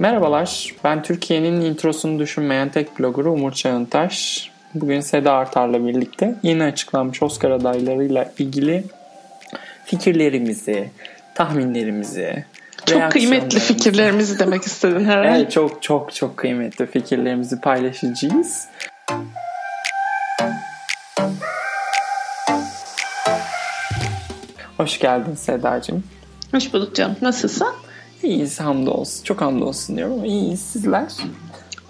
Merhabalar, ben Türkiye'nin introsunu düşünmeyen tek bloggeru Umur Çağıntaş. Bugün Seda Artar'la birlikte yeni açıklanmış Oscar adaylarıyla ilgili fikirlerimizi, tahminlerimizi, çok kıymetli fikirlerimizi demek istedin herhalde. Evet, çok çok çok kıymetli fikirlerimizi paylaşacağız. Hoş geldin Sedacığım. Hoş bulduk canım. Nasılsın? İyiyiz hamdolsun. Çok hamdolsun diyorum ama iyiyiz sizler.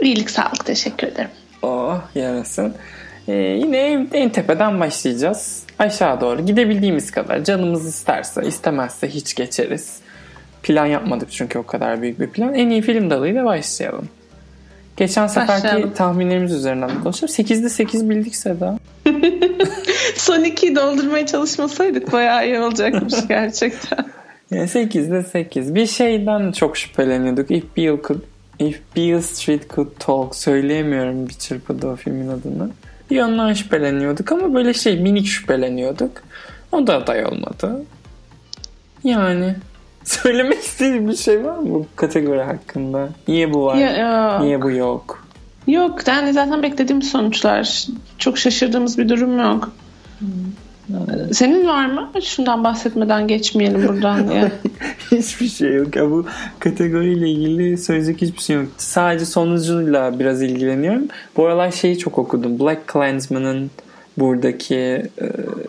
İyilik sağlık teşekkür ederim. Oh yarasın. Ee, yine en tepeden başlayacağız. Aşağı doğru gidebildiğimiz kadar. Canımız isterse istemezse hiç geçeriz. Plan yapmadık çünkü o kadar büyük bir plan. En iyi film dalıyla başlayalım. Geçen seferki Başlayalım. tahminlerimiz üzerinden konuşalım. 8'de 8 bildik Seda. Son 2'yi doldurmaya çalışmasaydık bayağı iyi olacakmış gerçekten. Yani 8'de 8. Bir şeyden çok şüpheleniyorduk. If Beale, could, If Beale Street Could Talk söyleyemiyorum bir çırpıda o filmin adını. Bir ondan şüpheleniyorduk ama böyle şey minik şüpheleniyorduk. O da aday olmadı. Yani söylemek istediğin bir şey var mı bu kategori hakkında? Niye bu var? Ya. Niye bu yok? Yok yani zaten beklediğim sonuçlar. Çok şaşırdığımız bir durum yok. Senin var mı? Şundan bahsetmeden geçmeyelim buradan diye. hiçbir şey yok. Ya bu kategoriyle ilgili söyleyecek hiçbir şey yok. Sadece sonucuyla biraz ilgileniyorum. Bu aralar şeyi çok okudum. Black Klansman'ın buradaki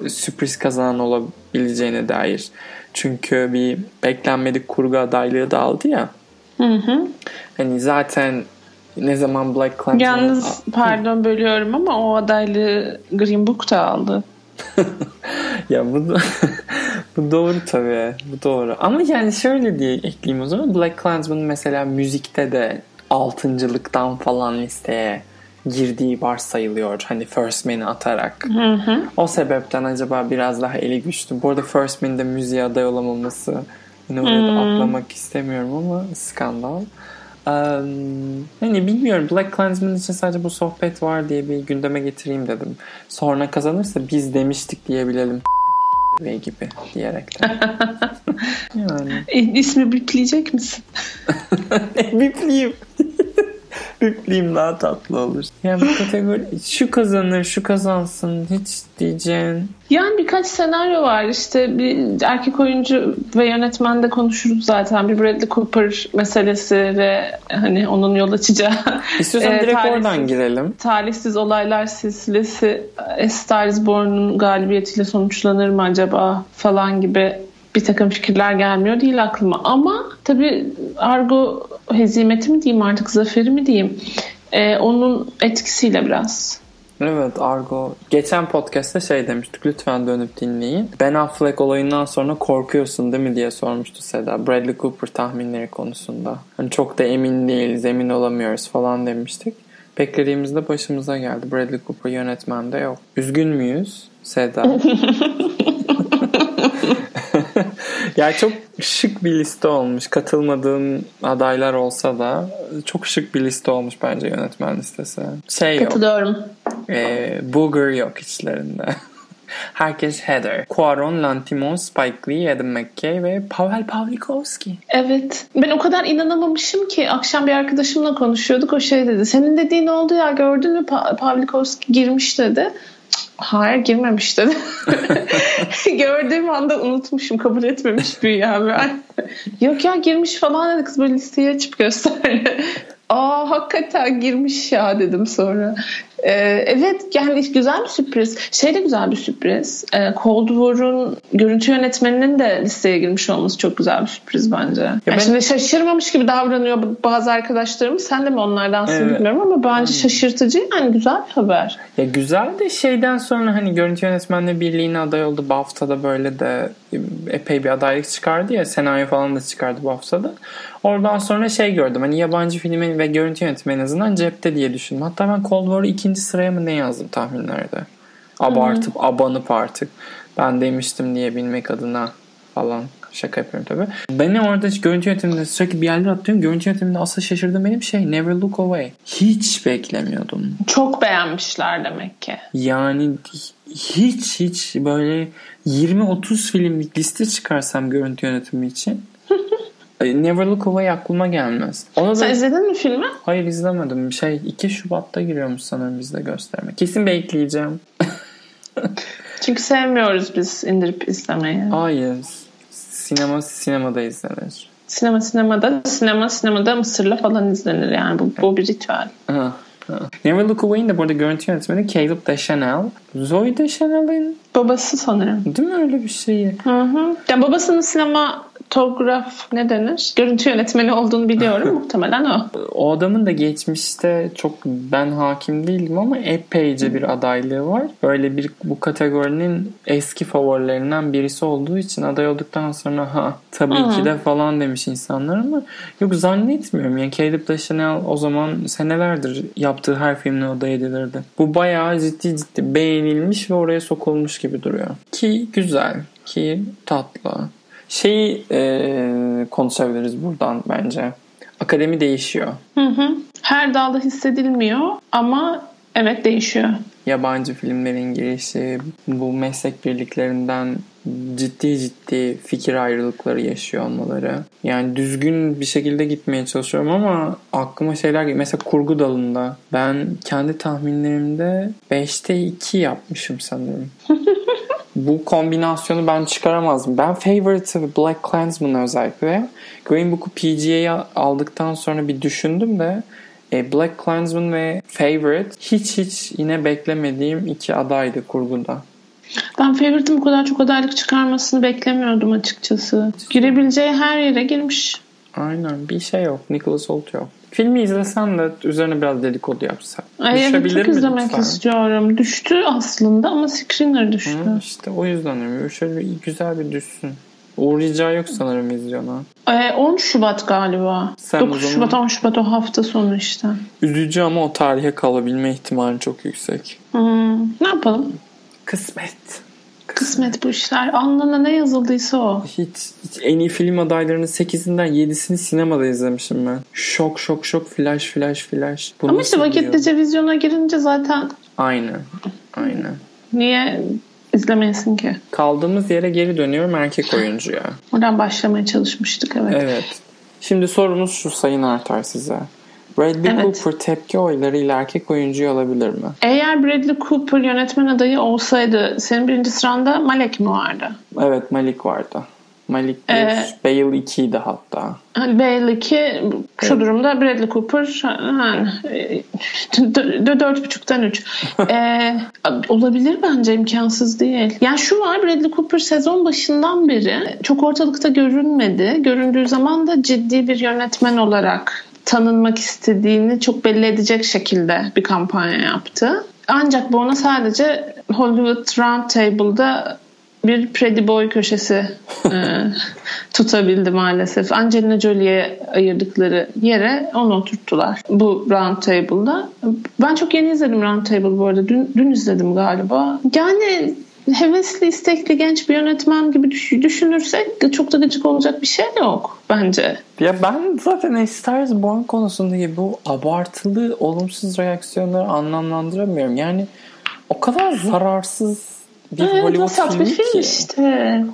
e, sürpriz kazanan olabileceğine dair. Çünkü bir beklenmedik kurgu adaylığı da aldı ya. Hı hı. Hani zaten ne zaman Black Klansman... Yalnız pardon bölüyorum ama o adaylığı Green Book da aldı. ya bu, bu doğru tabii. Bu doğru. Ama yani şöyle diye ekleyeyim o zaman. Black Klansman mesela müzikte de altıncılıktan falan listeye girdiği varsayılıyor. Hani First Man'i atarak. Hı hı. O sebepten acaba biraz daha eli güçlü. Bu arada First Man'de müziğe aday olamaması yine oraya da atlamak istemiyorum ama skandal. Um, hani bilmiyorum Black Klansman için sadece bu sohbet var diye bir gündeme getireyim dedim. Sonra kazanırsa biz demiştik diyebilelim ve gibi diyerekten. yani. E, ismi bipleyecek misin? Bipleyeyim. Büpleyeyim daha tatlı olur. Yani bu kategori şu kazanır şu kazansın hiç diyeceğin. Yani birkaç senaryo var işte bir erkek oyuncu ve yönetmen de konuşuruz zaten bir Bradley Cooper meselesi ve hani onun yol açacağı. İstiyorsan e, direkt talihsiz, oradan girelim. Talihsiz olaylar silsilesi A Star is Born'un galibiyetiyle sonuçlanır mı acaba falan gibi bir takım fikirler gelmiyor değil aklıma. Ama tabii Argo hezimeti mi diyeyim artık zaferi mi diyeyim e, onun etkisiyle biraz. Evet Argo. Geçen podcast'ta şey demiştik lütfen dönüp dinleyin. Ben Affleck olayından sonra korkuyorsun değil mi diye sormuştu Seda. Bradley Cooper tahminleri konusunda. Hani çok da emin değiliz, emin olamıyoruz falan demiştik. Beklediğimizde başımıza geldi. Bradley Cooper yönetmende yok. Üzgün müyüz Seda? yani çok şık bir liste olmuş. Katılmadığım adaylar olsa da çok şık bir liste olmuş bence yönetmen listesi. Şey Katılıyorum. E, Booger yok içlerinde. Herkes Heather. Cuaron, Lantimos, Spike Lee, Adam McKay ve Pavel Pavlikovski. Evet. Ben o kadar inanamamışım ki akşam bir arkadaşımla konuşuyorduk. O şey dedi. Senin dediğin oldu ya gördün mü pa- Pavlikovski girmiş dedi. Hayır girmemiş dedi. Gördüğüm anda unutmuşum. Kabul etmemiş büyüyen ben. Yok ya girmiş falan dedi. Kız böyle listeyi açıp gösterdi. Aa hakikaten girmiş ya dedim sonra. Ee, evet yani güzel bir sürpriz. Şey de güzel bir sürpriz. Ee, Cold War'un görüntü yönetmeninin de listeye girmiş olması çok güzel bir sürpriz bence. Ya yani ben... Şimdi şaşırmamış gibi davranıyor bazı arkadaşlarım. Sen de mi onlardansın evet. bilmiyorum ama bence hmm. şaşırtıcı yani güzel bir haber. Ya güzel de şeyden sonra hani görüntü yönetmenle birliğine aday oldu. BAFTA'da böyle de epey bir adaylık çıkardı ya. Senaryo falan da çıkardı BAFTA'da. Oradan sonra şey gördüm. Hani yabancı filmin ve görüntü yönetmeni en azından cepte diye düşündüm. Hatta ben Cold War'u ikinci sıraya mı ne yazdım tahminlerde. Abartıp hmm. abanıp artık. Ben demiştim diye bilmek adına falan. Şaka yapıyorum tabii. Beni orada görüntü yönetiminde sürekli bir yerler atlıyorum. Görüntü yönetiminde asıl şaşırdığım benim şey Never Look Away. Hiç beklemiyordum. Çok beğenmişler demek ki. Yani hiç hiç böyle 20-30 filmlik liste çıkarsam görüntü yönetimi için Never Look Away aklıma gelmez. Ona Sen da izledin mi filmi? hayır izlemedim. Şey 2 Şubat'ta giriyormuş sanırım bizde gösterme. Kesin bekleyeceğim. Çünkü sevmiyoruz biz indirip izlemeyi. Hayır. Sinema sinemada izlenir. Sinema sinemada, sinema sinemada Mısır'la falan izlenir yani. Bu, bu bir ritüel. Ha, ha. Never Look Away'in de burada görüntü yönetmeni Caleb Deschanel. Zoe Deschanel'in Babası sanırım. değil mi öyle bir şeyi? Hı hı. Ya babasının sinematograf ne denir? Görüntü yönetmeni olduğunu biliyorum. Muhtemelen o. O adamın da geçmişte çok ben hakim değilim ama epeyce bir adaylığı var. Öyle bir bu kategorinin eski favorilerinden birisi olduğu için aday olduktan sonra ha tabii Hı. ki de falan demiş insanlar ama yok zannetmiyorum. Yani Caleb Deschanel o zaman senelerdir yaptığı her filmle aday edilirdi. Bu bayağı ciddi ciddi beğenilmiş ve oraya sokulmuş gibi duruyor. Ki güzel, ki tatlı. Şeyi e, konuşabiliriz buradan bence. Akademi değişiyor. Hı hı. Her dalda hissedilmiyor ama evet değişiyor. Yabancı filmlerin girişi, bu meslek birliklerinden ciddi ciddi fikir ayrılıkları yaşıyor olmaları. Yani düzgün bir şekilde gitmeye çalışıyorum ama aklıma şeyler geliyor. Mesela kurgu dalında ben kendi tahminlerimde 5'te 2 yapmışım sanırım. bu kombinasyonu ben çıkaramazdım. Ben Favorite ve Black Klansman özellikle Green Book'u PGA'ya aldıktan sonra bir düşündüm de e, Black Klansman ve Favorite hiç hiç yine beklemediğim iki adaydı kurguda. Ben Favorite'ın bu kadar çok adaylık çıkarmasını beklemiyordum açıkçası. Girebileceği her yere girmiş. Aynen bir şey yok. Nicholas Hoult yok. Filmi izlesen de üzerine biraz dedikodu yapsak. Ay evet Düşebilir çok mi izlemek lütfen? istiyorum. Düştü aslında ama Screener düştü. Hı, işte o yüzden öyle. Şöyle bir, güzel bir düşsün. Uğrayacağı yok sanırım izleyona. Ee, 10 Şubat galiba. Sen o 9 zaman- Şubat 10 Şubat o hafta sonu işte. Üzücü ama o tarihe kalabilme ihtimali çok yüksek. Hmm, ne yapalım? Kısmet. Kısmet bu işler. Alnına ne yazıldıysa o. Hiç, hiç en iyi film adaylarının 8'inden 7'sini sinemada izlemişim ben. Şok şok şok flash flash flash. Bu Ama işte vakitlice vizyona girince zaten Aynen. Aynen. niye izlemeyesin ki? Kaldığımız yere geri dönüyorum erkek oyuncuya. Oradan başlamaya çalışmıştık evet. Evet. Şimdi sorumuz şu sayın artar size. Bradley Evet. Cooper tepki oylarıyla erkek oyuncuyu alabilir mi? Eğer Bradley Cooper yönetmen adayı olsaydı senin birinci sıranda Malek mi vardı? Evet Malik vardı. Malik 1, Ee, Bale 2'ydi hatta. Hani Belli ki şu durumda Bradley Cooper dört buçuktan üç. Ee, olabilir bence imkansız değil. Yani şu var Bradley Cooper sezon başından beri çok ortalıkta görünmedi. Göründüğü zaman da ciddi bir yönetmen olarak tanınmak istediğini çok belli edecek şekilde bir kampanya yaptı. Ancak bu ona sadece Hollywood Round Table'da bir Pretty Boy köşesi e, tutabildi maalesef. Angelina Jolie'ye ayırdıkları yere onu oturttular bu Round Table'da. Ben çok yeni izledim Round Table bu arada. Dün, dün izledim galiba. Yani hevesli, istekli genç bir yönetmen gibi düş- düşünürsek çok da gıcık olacak bir şey yok bence. Ya ben zaten A Star is Born konusundaki bu abartılı olumsuz reaksiyonları anlamlandıramıyorum. Yani o kadar zararsız bir Evet, Hollywood vasat bir filmi film ki. işte.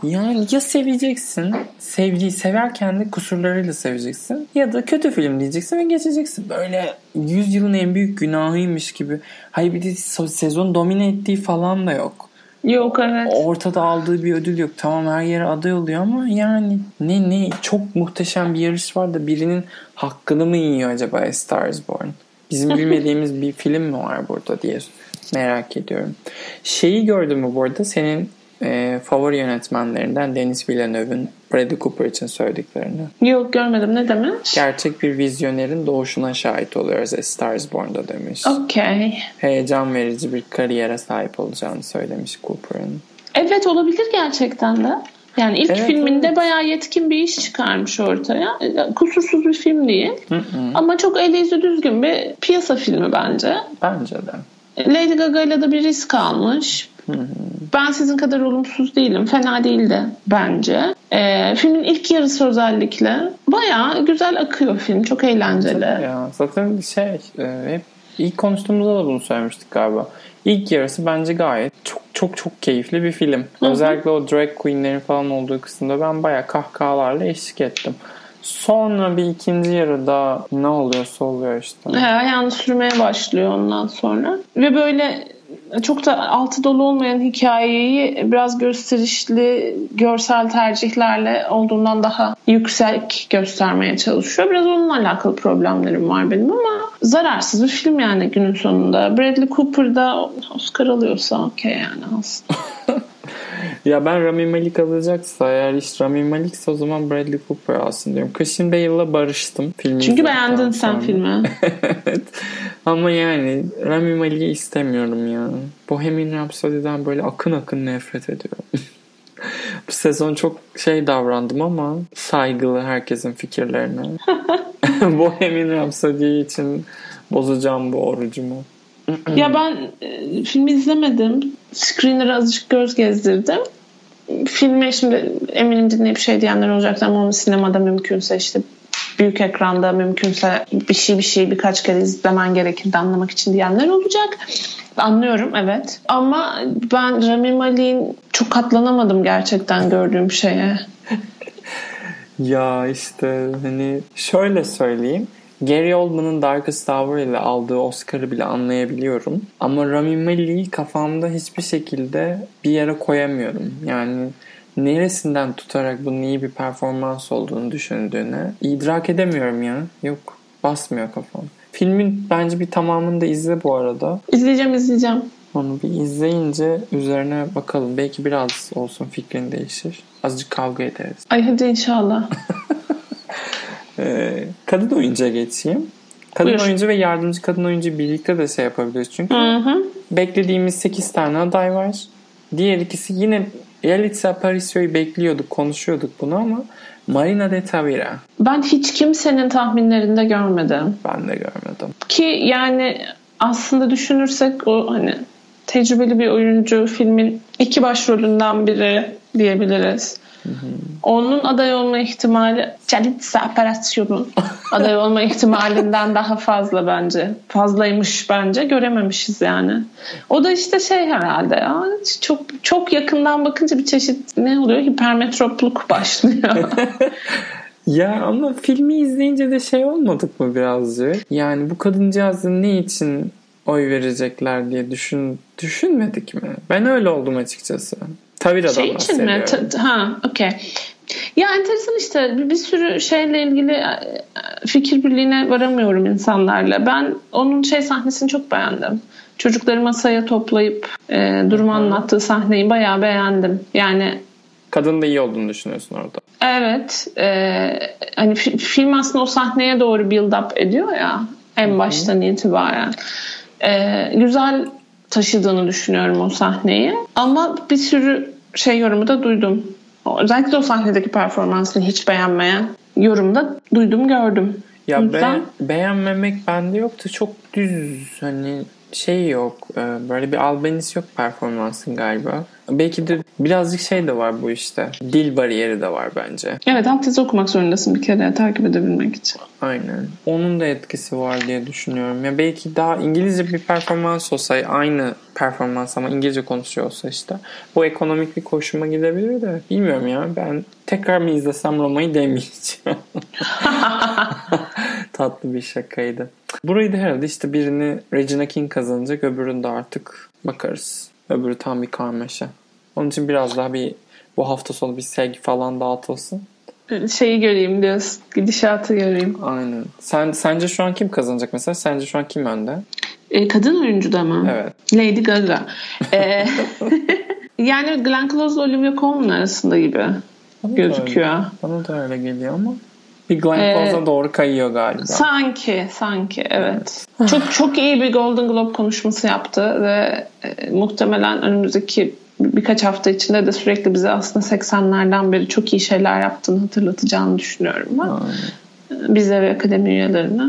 Yani ya seveceksin, sevgiyi severken de kusurlarıyla seveceksin ya da kötü film diyeceksin ve geçeceksin. Böyle 100 yılın en büyük günahıymış gibi. Hayır bir de sezon domine ettiği falan da yok. Yok evet. Ortada aldığı bir ödül yok. Tamam her yere aday oluyor ama yani ne ne çok muhteşem bir yarış var da birinin hakkını mı yiyor acaba A Star is Born? Bizim bilmediğimiz bir film mi var burada diye merak ediyorum. Şeyi gördün mü bu arada? Senin e, favori yönetmenlerinden Denis Villeneuve'ın Bradley Cooper için söylediklerini. Yok görmedim ne demiş? Gerçek bir vizyonerin doğuşuna şahit oluyoruz A Star is Born'da demiş. Okey. Heyecan verici bir kariyere sahip olacağını söylemiş Cooper'ın. Evet olabilir gerçekten de. Yani ilk Evet, filminde evet. bayağı yetkin bir iş çıkarmış ortaya. E, Kusursuz bir film değil. Hı hı. Ama çok eli düzgün bir piyasa filmi bence. Bence de. Lady Gaga ile de bir risk almış. Ben sizin kadar olumsuz değilim. Fena değildi bence. Ee, filmin ilk yarısı özellikle bayağı güzel akıyor film. Çok eğlenceli. Ya zaten şey e, hep ilk konuştuğumuzda da bunu söylemiştik galiba. İlk yarısı bence gayet çok çok çok keyifli bir film. hı. Özellikle o drag queenlerin falan olduğu kısımda ben bayağı kahkahalarla eşlik ettim. Sonra bir ikinci yarıda ne oluyorsa oluyor işte. He, ayağını sürmeye başlıyor ondan sonra. Ve böyle çok da altı dolu olmayan hikayeyi biraz gösterişli görsel tercihlerle olduğundan daha yüksek göstermeye çalışıyor. Biraz onunla alakalı problemlerim var benim ama zararsız bir film yani günün sonunda. Bradley Cooper da Oscar alıyorsa okey yani aslında. Ya ben Rami Malek alacaksa eğer iş Rami Malek'se o zaman Bradley Cooper alsın diyorum. Christian Bale'la barıştım. Filmi Çünkü beğendin sen sonra. filmi. evet. Ama yani Rami Malek'i istemiyorum ya. Bohemian Rhapsody'den böyle akın akın nefret ediyorum. Bu sezon çok şey davrandım ama saygılı herkesin fikirlerine. Bohemian Rhapsody için bozacağım bu orucumu. ya ben e, filmi izlemedim. Screener'a azıcık göz gezdirdim. Filmi şimdi eminim dinleyip şey diyenler olacak ama onu sinemada mümkünse işte büyük ekranda mümkünse bir şey bir şey birkaç kere izlemen gerekir de anlamak için diyenler olacak. Anlıyorum evet. Ama ben Rami Malek'in çok katlanamadım gerçekten gördüğüm şeye. Ya işte hani şöyle söyleyeyim. Gary Oldman'ın Darkest Hour ile aldığı Oscar'ı bile anlayabiliyorum. Ama Rami Malek'i kafamda hiçbir şekilde bir yere koyamıyorum. Yani neresinden tutarak bunun iyi bir performans olduğunu düşündüğüne idrak edemiyorum ya. Yok basmıyor kafam. Filmin bence bir tamamını da izle bu arada. İzleyeceğim izleyeceğim. Onu bir izleyince üzerine bakalım. Belki biraz olsun fikrin değişir. Azıcık kavga ederiz. Ay hadi inşallah. Ee, kadın oyuncuya geçeyim. Kadın Buyur. oyuncu ve yardımcı kadın oyuncu birlikte de şey yapabiliriz. Çünkü Hı hı. beklediğimiz 8 tane aday var. Diğer ikisi yine Yalitza Aparisio'yu bekliyorduk, konuşuyorduk bunu ama Marina de Tavira Ben hiç kimsenin tahminlerinde görmedim. ben de görmedim. Ki yani aslında düşünürsek o hani tecrübeli bir oyuncu filmin iki başrolünden biri diyebiliriz. Onun aday olma ihtimali Calitza Aparasyon'un aday olma ihtimalinden daha fazla bence. Fazlaymış bence. Görememişiz yani. O da işte şey herhalde ya, çok çok yakından bakınca bir çeşit ne oluyor? Hipermetropluk başlıyor. Ya ama filmi izleyince de şey olmadık mı birazcık? Yani bu kadıncağızın ne için oy verecekler diye düşün düşünmedik mi? Ben öyle oldum açıkçası. Tavira'dan şey için mi? ha, okey. Ya enteresan işte bir, bir sürü şeyle ilgili e, fikir birliğine varamıyorum insanlarla. Ben onun şey sahnesini çok beğendim. Çocukları masaya toplayıp e, durumu anlattığı sahneyi bayağı beğendim. Yani Kadın da iyi olduğunu düşünüyorsun orada. evet e, hani fi- film aslında o sahneye doğru build up ediyor ya en baştan itibaren. E, güzel taşıdığını düşünüyorum o sahneyi. Ama bir sürü şey yorumu da duydum. Özellikle o sahnedeki performansını hiç beğenmeyen yorumu da duydum gördüm. Ya be- beğenmemek bende yoktu. Çok düz hani şey yok. e, Böyle bir albenis yok performansın galiba. Belki de birazcık şey de var bu işte. Dil bariyeri de var bence. Evet alt okumak zorundasın bir kere takip edebilmek için. Aynen. Onun da etkisi var diye düşünüyorum. Ya belki daha İngilizce bir performans olsa aynı performans ama İngilizce konuşuyor olsa işte bu ekonomik bir hoşuma gidebilir de bilmiyorum ya ben tekrar mı izlesem Roma'yı demeyeceğim. Tatlı bir şakaydı. Burayı da herhalde işte birini Regina King kazanacak öbürünü de artık bakarız. Öbürü tam bir karmaşa. Onun için biraz daha bir bu hafta sonu bir sevgi falan dağıtılsın. Şeyi göreyim diyorsun. Gidişatı göreyim. Aynen. Sen sence şu an kim kazanacak mesela? Sence şu an kim önde? E, kadın oyuncu da mı? Evet. Lady Gaga. E, yani Glenn Close ile Olivia Colman arasında gibi Bana da gözüküyor. öyle. Bana da öyle geliyor ama bir Glenn Ee, Close'a doğru kayıyor galiba. Sanki, sanki evet. çok çok iyi bir Golden Globe konuşması yaptı ve e, muhtemelen önümüzdeki birkaç hafta içinde de sürekli bize aslında 80'lerden beri çok iyi şeyler yaptığını hatırlatacağını düşünüyorum ben. Aynen. Bize ve akademi üyelerine.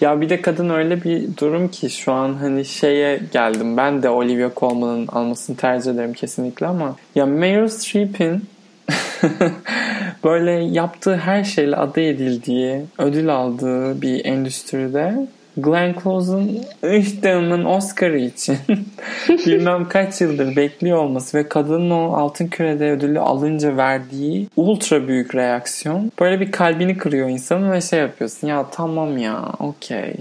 Ya bir de kadın öyle bir durum ki şu an hani şeye geldim. Ben de Olivia Colman'ın almasını tercih ederim kesinlikle ama ya Meryl Streep'in böyle yaptığı her şeyle aday edildiği, ödül aldığı bir endüstride Glenn Close'un Iştahım'ın Oscar'ı için bilmem kaç yıldır bekliyor olması ve kadının o altın kürede ödülü alınca verdiği ultra büyük reaksiyon böyle bir kalbini kırıyor insanın ve şey yapıyorsun ya tamam ya okey.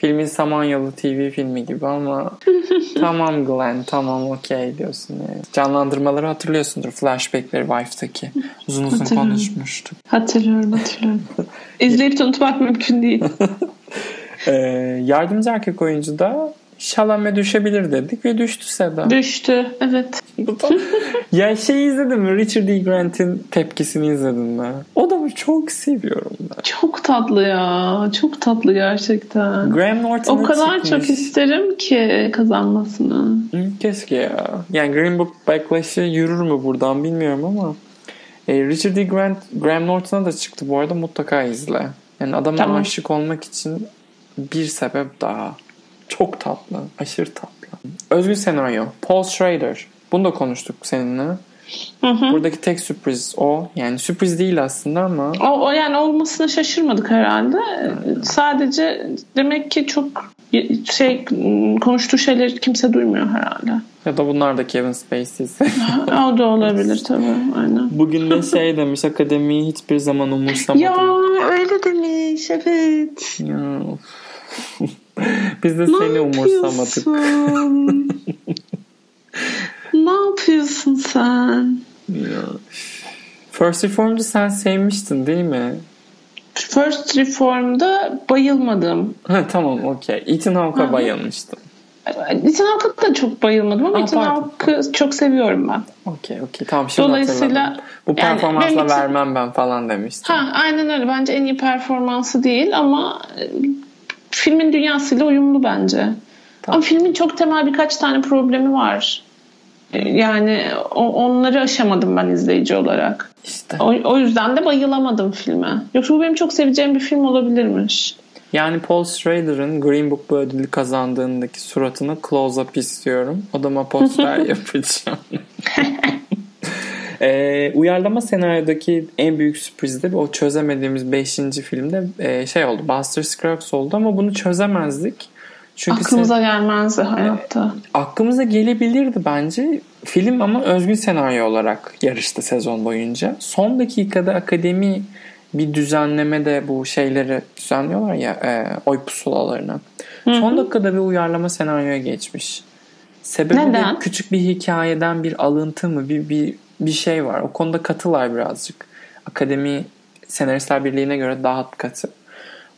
Filmin Samanyolu TV filmi gibi ama tamam Glenn tamam okey diyorsun. Yani. Canlandırmaları hatırlıyorsundur flashbackleri Wife'daki. Uzun uzun konuşmuştuk. Hatırlıyorum hatırlıyorum. İzleyip unutmak mümkün değil. Ee, yardımcı erkek oyuncu da Şalame düşebilir dedik ve düştü Seda. Düştü evet. ya şey izledin mi? Richard E. Grant'in tepkisini izledin mi? O adamı çok seviyorum ben. Çok tatlı ya. Çok tatlı gerçekten. Graham Norton'a O kadar çıkmış. çok isterim ki kazanmasını. Keşke ya. Yani Green Book Backlash'ı yürür mü buradan bilmiyorum ama e, Richard E. Grant, Graham Norton'a da çıktı bu arada mutlaka izle. Yani adama Tamam. aşık olmak için bir sebep daha. Çok tatlı. Aşırı tatlı. Özgün senaryo. Paul Schrader. Bunu da konuştuk seninle. Hı hı. Buradaki tek sürpriz o. Yani sürpriz değil aslında ama O, o yani olmasına şaşırmadık herhalde. Sadece demek ki çok şey konuştuğu şeyleri kimse duymuyor herhalde. ya da bunlar da Kevin Spacey'si. o da olabilir tabii. Aynen. Bugün de şey demiş akademiyi hiçbir zaman umursamadım. Ya öyle demiş evet. Ya. Biz de Ne seni umursamadık. ne yapıyorsun sen? Ya. First Reformed'u sen sevmiştin değil mi? First Reform'da bayılmadım. Ha, tamam okey. Ethan Hawke'a bayılmıştım. Ethan Hawke'a da çok bayılmadım ama Aa, Ethan. Hawke'ı çok seviyorum ben. Okey okey. Tamam şimdi Dolayısıyla hatırladım. Bu yani performansla için- vermem ben falan demiştim. Ha aynen öyle. Bence en iyi performansı değil ama filmin dünyasıyla uyumlu bence. Ama filmin çok temel birkaç tane problemi var. E, Yani onları aşamadım ben izleyici olarak. İşte. O, o yüzden de bayılamadım filme. Yoksa bu benim çok seveceğim bir film olabilirmiş. Yani Paul Schrader'ın Green Book bu ödülü kazandığındaki suratını close-up istiyorum. Odama poster yapacağım. Ee, uyarlama senaryodaki en büyük sürpriz de o çözemediğimiz 5. filmde e, şey oldu. Buster Scruggs oldu ama bunu çözemezdik. Çünkü Aklımıza gelmezdi hayatta. aklımıza gelebilirdi bence. Film ama özgün senaryo olarak yarıştı sezon boyunca. Son dakikada akademi bir düzenlemede bu şeyleri düzenliyorlar ya e, oy pusulalarını. Son dakikada bir uyarlama senaryoya geçmiş. Sebebi de Neden? küçük bir hikayeden bir alıntı mı bir, bir, bir şey var. O konuda katılar birazcık. Akademi Senaristler Birliği'ne göre daha katı.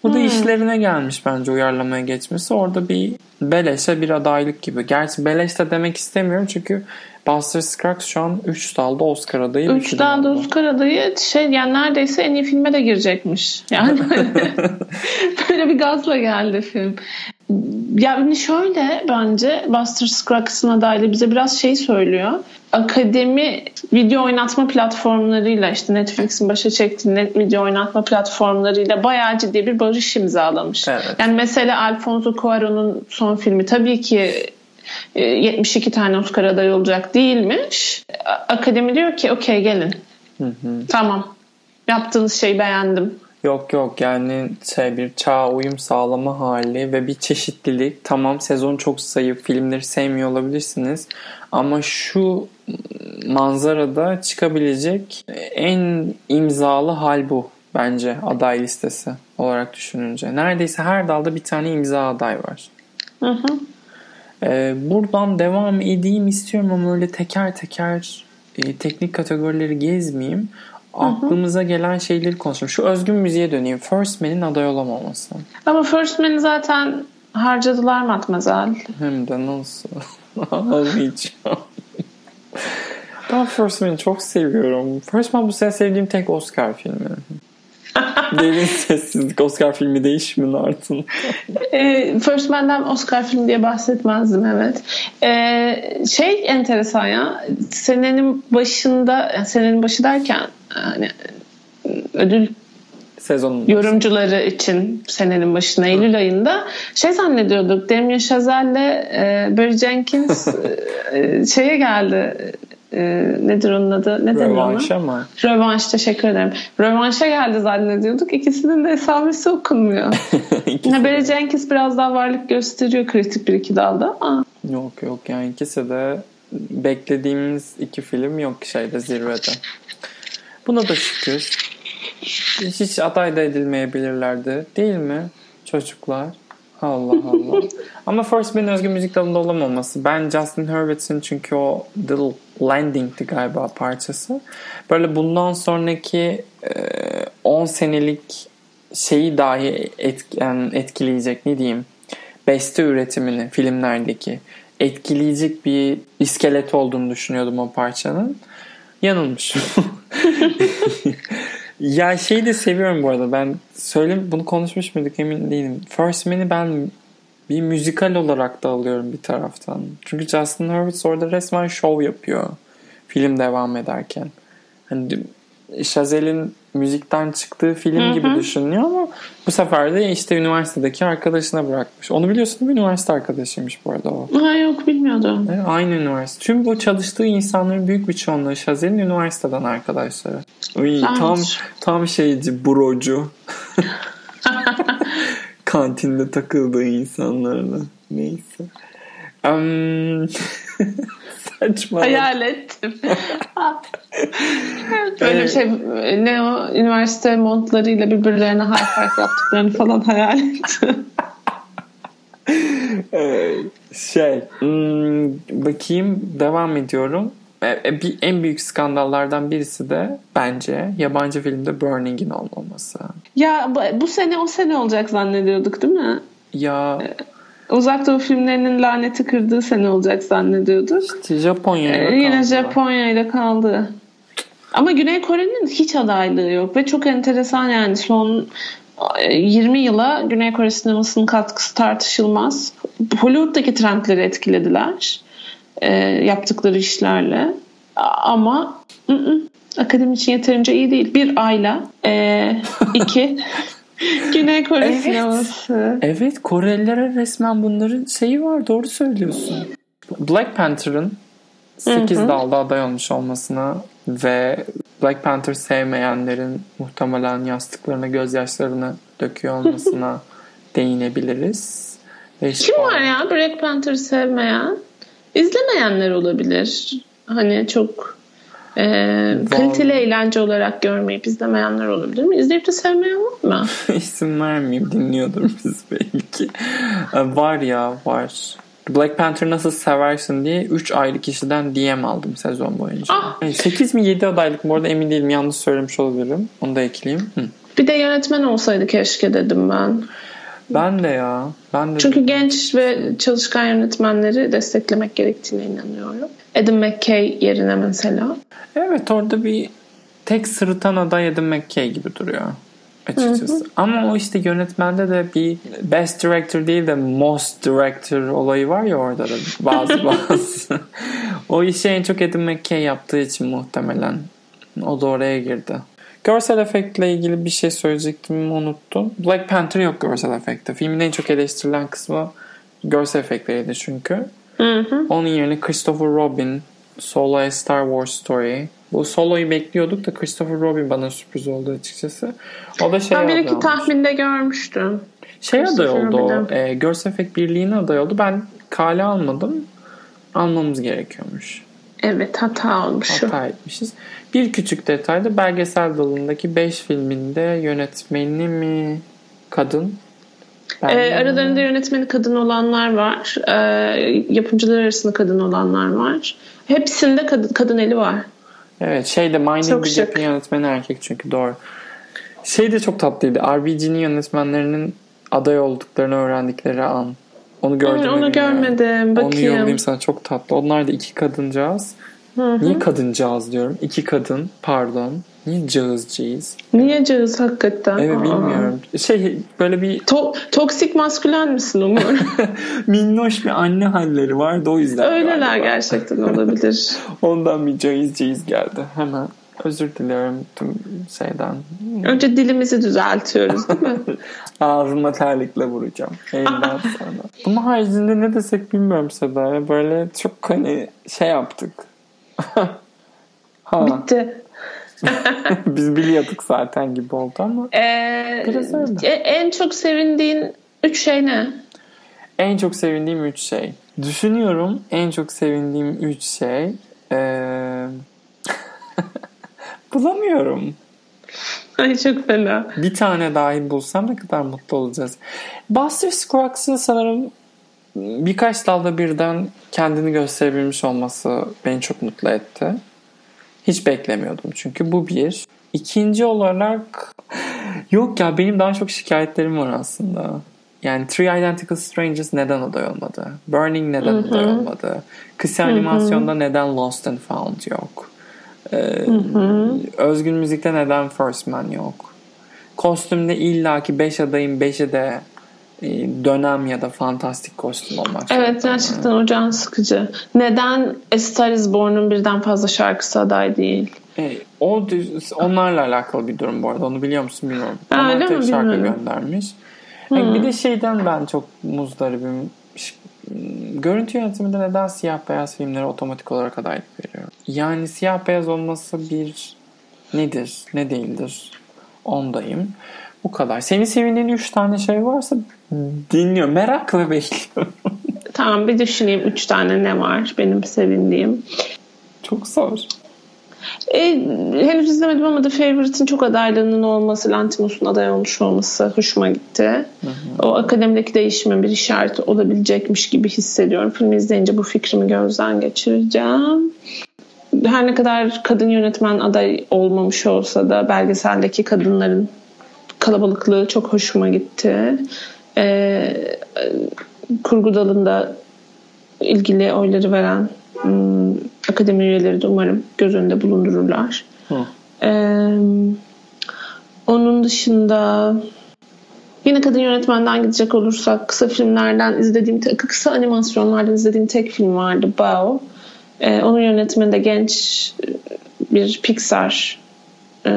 Bu da işlerine gelmiş bence uyarlamaya geçmesi. Orada bir beleşe bir adaylık gibi. Gerçi beleş de demek istemiyorum çünkü Buster Scruggs şu an 3 dalda Oscar adayı. bir Üç film tane de oldu. Oscar adayı şey yani neredeyse en iyi filme de girecekmiş. Yani böyle bir gazla geldi film. Yani şöyle bence Buster Scruggs'ın adaylığı bize biraz şey söylüyor. Akademi video oynatma platformlarıyla işte Netflix'in başa çektiği net video oynatma platformlarıyla bayağı ciddi bir barış imzalamış. Evet. Yani mesela Alfonso Cuarón'un son filmi tabii ki e, 72 tane Oscar adayı olacak değilmiş. Akademi diyor ki okey gelin. Tamam. Yaptığınız şeyi beğendim. Yok yok yani şey bir çağa uyum sağlama hali ve bir çeşitlilik. Tamam sezon çok zayıf filmleri sevmiyor olabilirsiniz ama şu manzarada çıkabilecek en imzalı hal bu bence aday listesi olarak düşününce. Neredeyse her dalda bir tane imza aday var. Hı hı. Ee, buradan devam edeyim istiyorum ama öyle teker teker e, teknik kategorileri gezmeyeyim. Aklımıza gelen şeyleri konuşalım. Şu özgün müziğe döneyim. First Man'in aday olamaması. Ama First Man'i zaten harcadılar Matmazel. Hem de nasıl? Ağlayacağım. Ben First Man'i çok seviyorum. First Man bu sene sevdiğim tek Oscar filmi. Derin sessizlik Oscar filmi değişimin ardından. Ee, First Man'den Oscar filmi diye bahsetmezdim evet. Ee, şey enteresan ya senenin başında senenin başı derken hani ödül Sezonun yorumcuları için senenin başına Eylül ayında şey zannediyorduk Damien Chazelle'le e, Barry Jenkins e, şeye geldi e, nedir onun adı? Ne? Rövanşa mı? Rövanş teşekkür ederim. Rövanşa geldi zannediyorduk. İkisinin de esamesi okunmuyor. İkisi- Barry Jenkins biraz daha varlık gösteriyor kritik bir iki dalda ama Yok yok yani ikisi de beklediğimiz iki film yok şeyde zirvede. Buna da şükür. Hiç aday da edilmeyebilirlerdi. Değil mi çocuklar? Allah Allah. Ama First Man'in özgü müzik dalında olamaması. Ben Justin Hurwitz'in çünkü o Little Landing'ti galiba parçası. Böyle bundan sonraki e, 10 senelik şeyi dahi etk- yani etkileyecek ne diyeyim beste üretimini filmlerdeki etkileyecek bir iskelet olduğunu düşünüyordum o parçanın. Yanılmışım. ya şeyi de seviyorum bu arada. Ben söyle bunu konuşmuş muyduk emin değilim. First Man'i ben bir müzikal olarak da alıyorum bir taraftan. Çünkü Justin Hurwitz orada resmen şov yapıyor. Film devam ederken. Hani Chazelle'in müzikten çıktığı film Hı hı. gibi düşünüyor ama bu sefer de işte üniversitedeki arkadaşına bırakmış. Onu biliyorsun değil mi? Üniversite arkadaşıymış bu arada o. ha, yok bilmiyordum. Evet, Aynı üniversite. Tüm bu çalıştığı insanların büyük bir çoğunluğu Chazelle'in üniversiteden arkadaşları. Uy, tam tam şeyci, brocu. Kantinde takıldığı insanlarla. Neyse. Um, saçma. Hayal ettim. Böyle bir şey ne o üniversite montlarıyla birbirlerine high five yaptıklarını falan hayal ettim. Şey hmm, bakayım devam ediyorum. E, bir, en büyük skandallardan birisi de bence yabancı filmde Burning'in olmaması. Ya bu, sene o sene olacak zannediyorduk değil mi? Ya Uzak Doğu filmlerinin laneti kırdığı sene olacak zannediyorduk. işte Japonya'ya Ee, yine. Japonya ile kaldı. Ama Güney Kore'nin hiç adaylığı yok ve çok enteresan yani son e, 20 yıla Güney Kore sinemasının katkısı tartışılmaz. Hollywood'daki trendleri etkilediler e, yaptıkları işlerle. Ama ı -ı, akademi için yeterince iyi değil. Bir ayla e, iki Güney Kore Evet. sineması. Evet Korelilere resmen bunların şeyi var doğru söylüyorsun. Black Panther'ın 8 Hı hı. dalda aday olmuş olmasına ve Black Panther sevmeyenlerin muhtemelen yastıklarına gözyaşlarını döküyor olmasına değinebiliriz. Ve Kim var ya Black Panther'ı sevmeyen? İzlemeyenler olabilir. Hani çok e, kaliteli eğlence olarak görmeyip izlemeyenler olabilir mi? İzleyip de sevmeyen var mı? İsim vermeyeyim dinliyordur biz belki. Ee, var ya var. Black Panther nasıl seversin diye 3 ayrı kişiden DM aldım sezon boyunca. Ah! 8 mi 7 adaylık bu arada emin değilim yanlış söylemiş olabilirim. Onu da ekleyeyim. Hı. Bir de yönetmen olsaydı keşke dedim ben. Ben de ya. Ben de Çünkü genç ve çalışkan yönetmenleri desteklemek gerektiğine inanıyorum. Adam McKay yerine mesela. Evet orada bir tek sırıtan aday Adam McKay gibi duruyor açıkçası. Ama o işte yönetmende de bir best director değil de most director olayı var ya orada da bazı bazı. o işi en çok Adam McKay yaptığı için muhtemelen o da oraya girdi. Görsel efektle ilgili bir şey söyleyecektim unuttum. Black Panther yok görsel efekte. Filmin en çok eleştirilen kısmı görsel efektleriydi çünkü. Hı hı. Onun yerine Christopher Robin, Solo A Star Wars Story. Bu Solo'yu bekliyorduk da Christopher Robin bana sürpriz oldu açıkçası. O da şey Ben bir iki olmuş. tahminde görmüştüm. Şey aday oldu o. E, Görsel Efekt Birliği'ne aday oldu. Ben kale almadım. Almamız gerekiyormuş. Evet hata olmuş. Hata etmişiz. Bir küçük detay da belgesel dalındaki 5 filminde yönetmeni mi kadın? Ben Ee, aralarında yönetmeni kadın olanlar var. Ee, yapımcılar arasında kadın olanlar var. Hepsinde kadın, kadın eli var. Evet şeyde the şık. Gap'in yönetmeni erkek çünkü doğru. Şey de çok tatlıydı. RBG'nin yönetmenlerinin aday olduklarını öğrendikleri an. Onu gördüm. Mü onu görmedim. Onu Bakayım. yollayayım sana çok tatlı. Onlar da iki kadıncağız. Hı hı. Niye kadıncağız diyorum? İki kadın pardon. Niye cağızcıyız? Niye cığız hakikaten? Evet Aa. bilmiyorum. Şey böyle bir To- toksik maskülen misin Umur? minnoş bir anne halleri vardı o yüzden. Öyleler galiba. gerçekten olabilir. Ondan bir cayız cayız geldi. Hemen özür diliyorum tüm şeyden. Önce dilimizi düzeltiyoruz değil mi? Ağzıma terlikle vuracağım. Elinden sonra. Bunun haricinde ne desek bilmiyorum Seda. ya. Böyle çok hani şey yaptık. Ha. Bitti. Biz biliyorduk zaten gibi oldu ama. Ee, Biraz öyle. e- en çok sevindiğin üç şey ne? En çok sevindiğim üç şey. Düşünüyorum en çok sevindiğim üç şey. Ee... Bulamıyorum. Ay çok fena. Bir tane dahi bulsam ne kadar mutlu olacağız. Buster Scruggs'ın sanırım birkaç dalda birden kendini gösterebilmiş olması beni çok mutlu etti. Hiç beklemiyordum çünkü bu bir. İkinci olarak yok ya benim daha çok şikayetlerim var aslında. Yani Three Identical Strangers neden aday olmadı? Burning neden aday olmadı? Kısa animasyonda neden Lost and Found yok? Ee, özgün müzikte neden First Man yok? Kostümde illaki 5 adayın 5'i de dönem ya da fantastik kostüm olmak Evet gerçekten o can sıkıcı. Neden A Star Is Born'un birden fazla şarkısı aday değil? E, o onlarla alakalı bir durum bu arada. Onu biliyor musun bilmiyorum. Ha, Ama öyle mi? şarkı Bilmiyorum. göndermiş. E, bir de şeyden ben çok muzdaribim. Görüntü yönetiminde neden siyah beyaz filmlere otomatik olarak adaylık veriyor? Yani siyah beyaz olması bir nedir, ne değildir? Ondayım. Bu kadar. Senin sevindiğin üç tane şey varsa dinliyorum. Merakla bekliyorum. Tamam bir düşüneyim üç tane ne var benim sevindiğim. Çok zor. E, henüz izlemedim ama The Favourite'in çok adaylığının olması, Lantimos'un aday olmuş olması hoşuma gitti. O akademideki değişimin bir işareti olabilecekmiş gibi hissediyorum. Filmi izleyince bu fikrimi gözden geçireceğim. Her ne kadar kadın yönetmen aday olmamış olsa da belgeseldeki kadınların kalabalıklığı çok hoşuma gitti. E, kurgu dalında ilgili oyları veren hmm, akademi üyeleri de umarım göz önünde bulundururlar. Hı. Ee, onun dışında yine kadın yönetmenden gidecek olursak kısa filmlerden izlediğim kısa animasyonlardan izlediğim tek film vardı Bao. Ee, onun yönetmeni de genç bir Pixar e,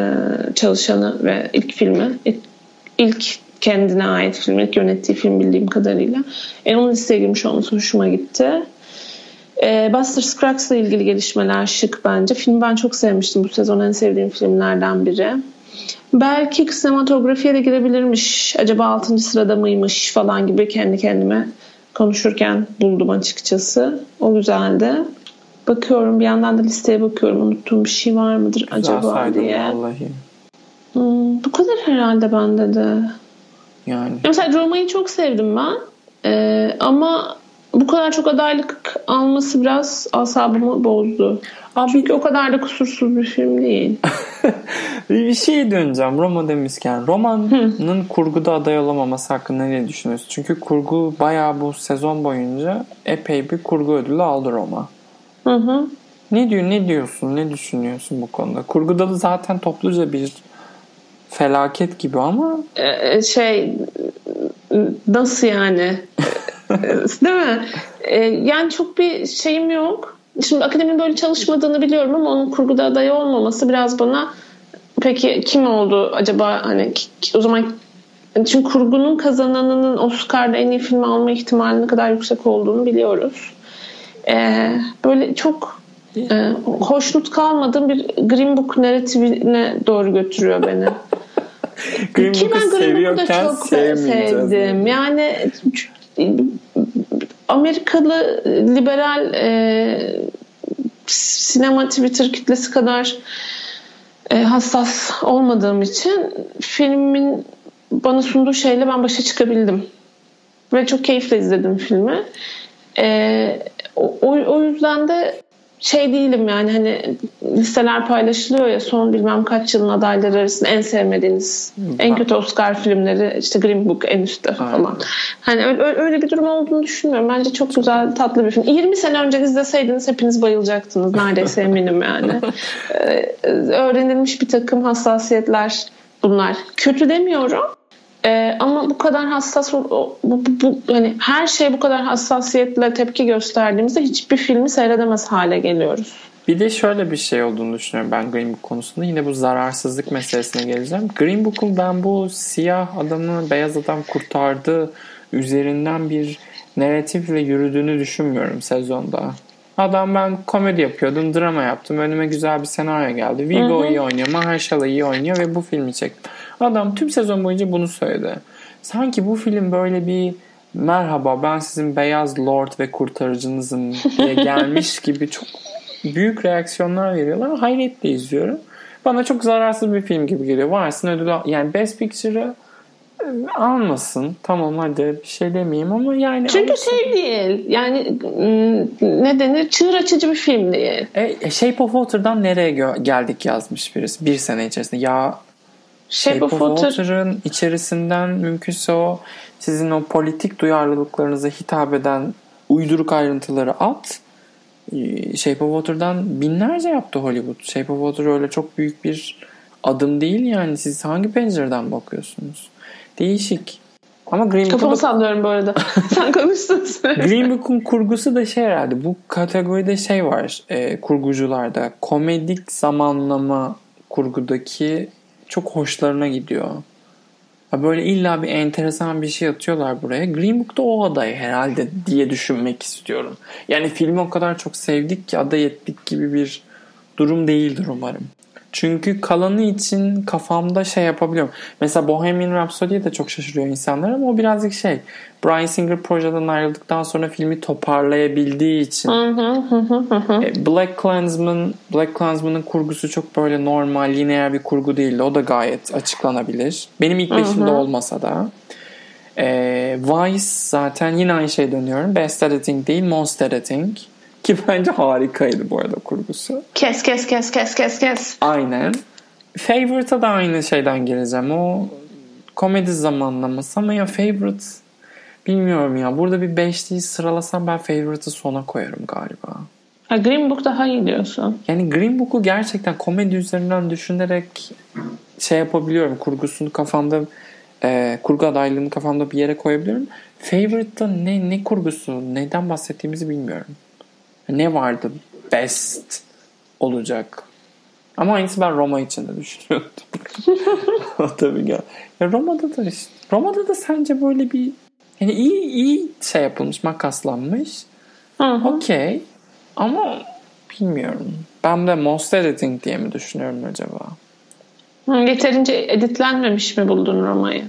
çalışanı ve ilk filmi ilk, kendine ait film, ilk yönettiği film bildiğim kadarıyla. E, onun listeye girmiş olması hoşuma gitti. E, Buster Scruggs'la ilgili gelişmeler şık bence. Filmi ben çok sevmiştim. Bu sezon en sevdiğim filmlerden biri. Belki sinematografiye de girebilirmiş. Acaba 6. sırada mıymış falan gibi kendi kendime konuşurken buldum açıkçası. O güzeldi. Bakıyorum bir yandan da listeye bakıyorum. Unuttuğum bir şey var mıdır Güzel acaba diye. vallahi. Hmm, bu kadar herhalde bende de. Yani Mesela Roma'yı çok sevdim ben. Ee, ama bu kadar çok adaylık alması biraz asabımı bozdu. Abi Çünkü o kadar da kusursuz bir film değil. bir şey döneceğim Roma demişken. Roma'nın kurguda aday olamaması hakkında ne düşünüyorsun? Çünkü kurgu bayağı bu sezon boyunca epey bir kurgu ödülü aldı Roma. Hı hı. Ne diyor, ne diyorsun, ne düşünüyorsun bu konuda? Kurguda da zaten topluca bir felaket gibi ama Ee, şey nasıl yani? Değil mi? Ee, yani çok bir şeyim yok. Şimdi akademinin böyle çalışmadığını biliyorum ama onun kurguda aday olmaması biraz bana peki kim oldu acaba hani o zaman çünkü kurgunun kazananının Oscar'da en iyi filmi alma ihtimalinin ne kadar yüksek olduğunu biliyoruz. Ee, böyle çok e, hoşnut kalmadığım bir Green Book narratifine doğru götürüyor beni. Green Ki ben Green Book'u da çok sevdim. Yani Amerikalı liberal e, sinema Twitter kitlesi kadar e, hassas olmadığım için filmin bana sunduğu şeyle ben başa çıkabildim. Ve çok keyifle izledim filmi. E, o, o- yüzden de şey değilim yani hani listeler paylaşılıyor ya son bilmem kaç yılın adayları arasında en sevmediğiniz en kötü Oscar filmleri işte Green Book en üstte falan. Hani öyle, öyle- öyle bir durum olduğunu düşünmüyorum. Bence çok güzel tatlı bir film. 20 sene önce izleseydiniz hepiniz bayılacaktınız neredeyse eminim yani. Ee, öğrenilmiş bir takım hassasiyetler bunlar. Kötü demiyorum. Ee, ama bu kadar hassas bu, bu, bu- hani her şey bu kadar hassasiyetle tepki gösterdiğimizde hiçbir filmi seyredemez hale geliyoruz. Bir de şöyle bir şey olduğunu düşünüyorum ben Green Book konusunda. Yine bu zararsızlık meselesine geleceğim. Green Book'un ben bu siyah adamı beyaz adam kurtardı üzerinden bir narratifle yürüdüğünü düşünmüyorum sezonda. Adam ben komedi yapıyordum, drama yaptım. Önüme güzel bir senaryo geldi. Vigo iyi oynuyor, Mahershala iyi oynuyor ve bu filmi çektim. Adam tüm sezon boyunca bunu söyledi. Sanki bu film böyle bir merhaba ben sizin beyaz lord ve kurtarıcınızım diye gelmiş gibi çok büyük reaksiyonlar veriyorlar. Hayretle izliyorum. Bana çok zararsız bir film gibi geliyor. Varsın ödül yani Best Picture'ı almasın. Tamam hadi bir şey demeyeyim ama yani Çünkü almasın. şey değil. Yani ne denir? Çığır açıcı bir film değil. E, Shape of Water'dan nereye geldik yazmış birisi bir sene içerisinde. Ya Shape, Shape of, Water'ın içerisinden mümkünse o sizin o politik duyarlılıklarınıza hitap eden uyduruk ayrıntıları at. Shape of Water'dan binlerce yaptı Hollywood. Shape of Water öyle çok büyük bir adım değil yani. Siz hangi pencereden bakıyorsunuz? Değişik. Ama Green Book'un... Kafamı sallıyorum bu arada. Sen konuştun. Green Book'un kurgusu da şey herhalde. Bu kategoride şey var e, kurgucularda. Komedik zamanlama kurgudaki çok hoşlarına gidiyor. Böyle illa bir enteresan bir şey atıyorlar buraya. Green Book'ta o aday herhalde diye düşünmek istiyorum. Yani filmi o kadar çok sevdik ki aday ettik gibi bir durum değildir umarım. Çünkü kalanı için kafamda şey yapabiliyorum. Mesela Bohemian Rhapsody'ye de çok şaşırıyor insanlar ama o birazcık şey. Brian Singer projeden ayrıldıktan sonra filmi toparlayabildiği için. E, Black Klansman, Black Klansman'ın kurgusu çok böyle normal, lineer bir kurgu değildi. O da gayet açıklanabilir. Benim ilk beşimde olmasa da. E, Vice zaten yine aynı şey dönüyorum. Best Editing değil, Most Editing. Ki bence harikaydı bu arada kurgusu. Kes kes kes kes kes kes. Aynen. Favorite'a da aynı şeyden geleceğim. O komedi zamanlaması ama ya Favorite bilmiyorum ya. Burada bir beşliği sıralasam ben Favorite'ı sona koyarım galiba. Ha, Green Book daha iyi diyorsun. Yani Green Book'u gerçekten komedi üzerinden düşünerek şey yapabiliyorum. Kurgusunu kafamda e, kurgu adaylığını kafamda bir yere koyabiliyorum. Favorite'da ne, ne kurgusu, neden bahsettiğimizi bilmiyorum ne vardı best olacak. Ama aynısı ben Roma için de düşünüyordum. Tabii ya. ya Roma'da da işte, Roma'da da sence böyle bir yani iyi iyi şey yapılmış, makaslanmış. Okey. Ama bilmiyorum. Ben de most editing diye mi düşünüyorum acaba? Yeterince editlenmemiş mi buldun Roma'yı?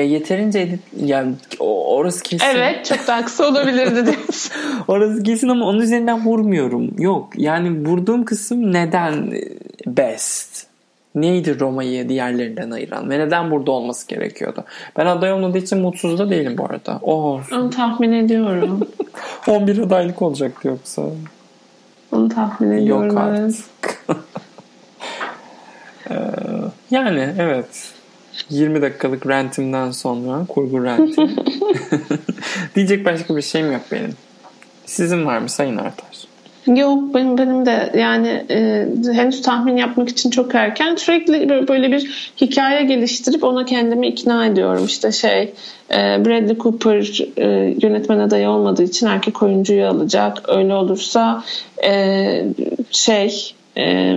Ya yeterince edit yani orası kesin. Evet çok daha kısa olabilirdi diyorsun. orası kesin ama onun üzerinden vurmuyorum. Yok yani vurduğum kısım neden best? Neydi Roma'yı diğerlerinden ayıran ve neden burada olması gerekiyordu? Ben aday olmadığı için mutsuz da değilim bu arada. O olsun. Onu tahmin ediyorum. 11 adaylık olacaktı yoksa. Onu tahmin ediyorum. Yok artık. yani evet. 20 dakikalık rentimden sonra kurgu renti. Diyecek başka bir şeyim yok benim. Sizin var mı Sayın Artar? Yok benim benim de yani e, henüz tahmin yapmak için çok erken. Sürekli böyle bir hikaye geliştirip ona kendimi ikna ediyorum. İşte şey e, Bradley Cooper e, yönetmen adayı olmadığı için erkek oyuncuyu alacak. Öyle olursa e, şey e,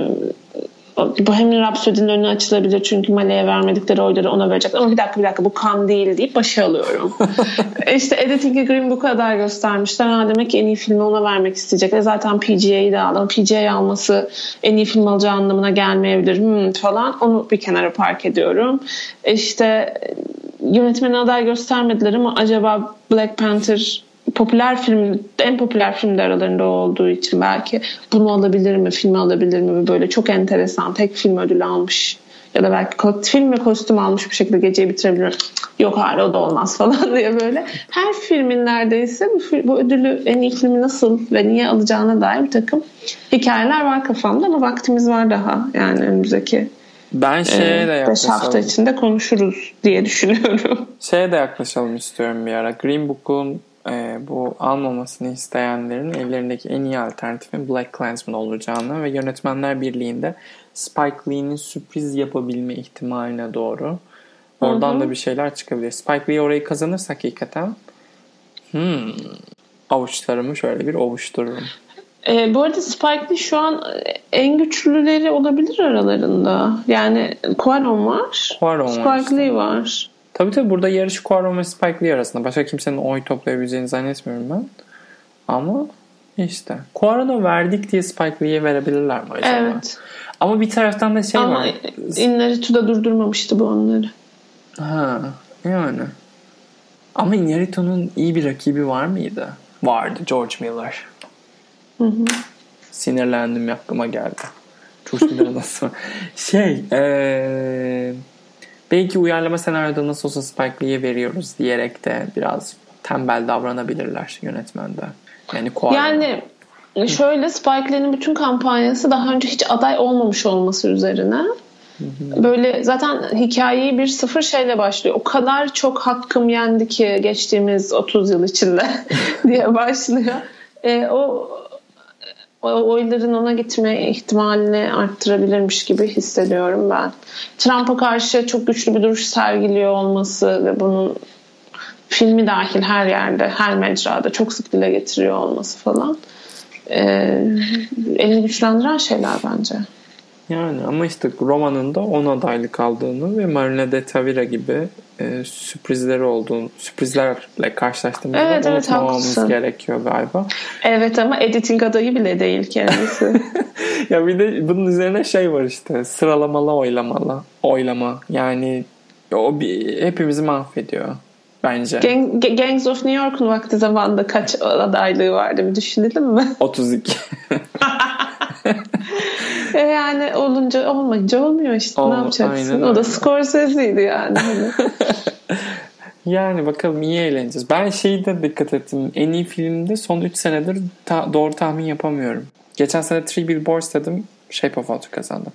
Bohemian Rhapsody'nin önü açılabilir çünkü Male'ye vermedikleri oyları ona verecek. Ama bir dakika bir dakika bu kan değil deyip başa alıyorum. İşte Editing'i Green Book'a kadar göstermişler. Ha, demek ki en iyi filmi ona vermek isteyecekler. Zaten PGA'yı da aldı. PGA alması en iyi film alacağı anlamına gelmeyebilir hmm, falan. Onu bir kenara park ediyorum. İşte yönetmeni aday göstermediler ama acaba Black Panther popüler film en popüler film de aralarında olduğu için belki bunu alabilir mi filmi alabilir mi böyle çok enteresan tek film ödülü almış ya da belki film ve kostüm almış bir şekilde geceyi bitirebilir yok hayır o da olmaz falan diye böyle her filmin neredeyse bu, bu ödülü en iyi filmi nasıl ve niye alacağına dair bir takım hikayeler var kafamda ama vaktimiz var daha yani önümüzdeki ben şeye de yaklaşalım. 5 hafta içinde konuşuruz diye düşünüyorum. Şeye de yaklaşalım istiyorum bir ara. Green Book'un e, bu almamasını isteyenlerin ellerindeki en iyi alternatifin Black Klansman olacağını ve Yönetmenler Birliği'nde Spike Lee'nin sürpriz yapabilme ihtimaline doğru oradan Hı-hı. da bir şeyler çıkabilir. Spike Lee orayı kazanırsa hakikaten hmm, avuçlarımı şöyle bir ovuştururum. E, bu arada Spike Lee şu an en güçlüleri olabilir aralarında. Yani Quaron var. Quaron Spike var işte. Lee var. Tabii tabii burada yarış Quaron ve Spike Lee arasında. Başka kimsenin oy toplayabileceğini zannetmiyorum ben. Ama İşte. Cuaron'a verdik diye Spike Lee'ye verebilirler mi acaba? Evet. Ama bir taraftan da şey Ama var. Inarritu'da durdurmamıştı bu onları. Ha, yani. Ama Inarritu'nun iyi bir rakibi var mıydı? Vardı. George Miller. Hı hı. Sinirlendim aklıma geldi. George Miller nasıl? Şey, eee belki uyarlama senaryoda nasıl olsa Spike Lee'ye veriyoruz diyerek de biraz tembel davranabilirler yönetmende. Yani Cuarón. Yani şöyle Spike Lee'nin bütün kampanyası daha önce hiç aday olmamış olması üzerine. Böyle zaten hikayeyi bir sıfır şeyle başlıyor. O kadar çok hakkım yendi ki geçtiğimiz 30 yıl içinde diye başlıyor. E, o oyların ona gitme ihtimalini arttırabilirmiş gibi hissediyorum ben. Trump'a karşı çok güçlü bir duruş sergiliyor olması ve bunun filmi dahil her yerde, her mecrada çok sık dile getiriyor olması falan e, elini güçlendiren şeyler bence. Yani ama işte romanın da 10 adaylık aldığını ve Marina de Tavira gibi e, sürprizleri olduğunu, sürprizlerle karşılaştığımızda Evet, evet, haklısın. gerekiyor galiba. Evet ama editing adayı bile değil kendisi. ya bir de bunun üzerine şey var işte sıralamalı oylamalı oylama yani o bir, hepimizi mahvediyor bence. Gang, Gangs of New York'un vakti zamanında kaç adaylığı vardı bir düşünelim mi? 32. E yani olunca olmayınca olmuyor işte Ol- ne yapacaksın? O da. Scorsese'ydi yani. Hani. yani bakalım iyi eğleneceğiz. Ben şeyi de dikkat ettim. En iyi filmde son 3 senedir ta- doğru tahmin yapamıyorum. Geçen sene Three Billboards dedim Shape of Water kazandı.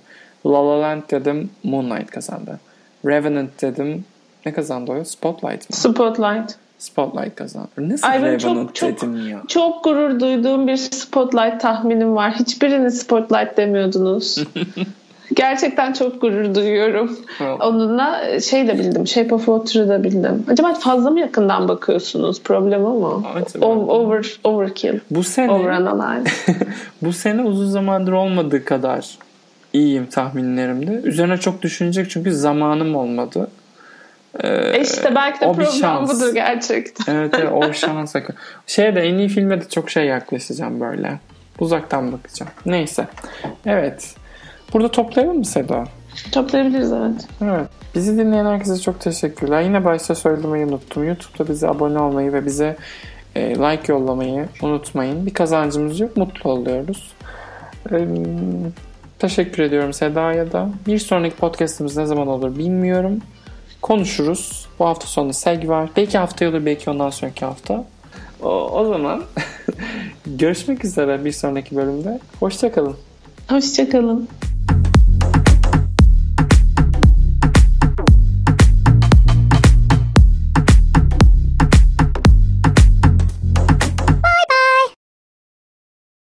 La La Land dedim Moonlight kazandı. Revenant dedim ne kazandı o? Spotlight mı? Spotlight. Spotlight kazandı. Nasıl Ay Revenant çok çok dedim ya? çok gurur duyduğum bir Spotlight tahminim var. Hiçbiriniz Spotlight demiyordunuz. Gerçekten çok gurur duyuyorum. Onunla şey de bildim. Shape of Water'ı da bildim. Acaba fazla mı yakından bakıyorsunuz? Problem o mu? O- Over, overkill. Bu sene Overanalyze. bu sene uzun zamandır olmadığı kadar iyiyim tahminlerimde. Üzerine çok düşünecek çünkü zamanım olmadı. Ee, E işte belki de o problem şans. budur gerçekten. Evet, evet o şans. hakikaten. Şeye de en iyi filme de çok şey yaklaşacağım böyle. Uzaktan bakacağım. Neyse. Evet. Burada toplayalım mı Seda? Toplayabiliriz evet. Evet. Bizi dinleyen herkese çok teşekkürler. Yine başta söylemeyi unuttum. YouTube'da bize abone olmayı ve bize e, like yollamayı unutmayın. Bir kazancımız yok. Mutlu oluyoruz. E, teşekkür ediyorum Seda'ya da. Bir sonraki podcastımız ne zaman olur bilmiyorum. Konuşuruz. Bu hafta sonu sevgi var. Belki haftaya olur belki ondan sonraki hafta. O, o zaman görüşmek üzere bir sonraki bölümde. Hoşçakalın. Hoşçakalın.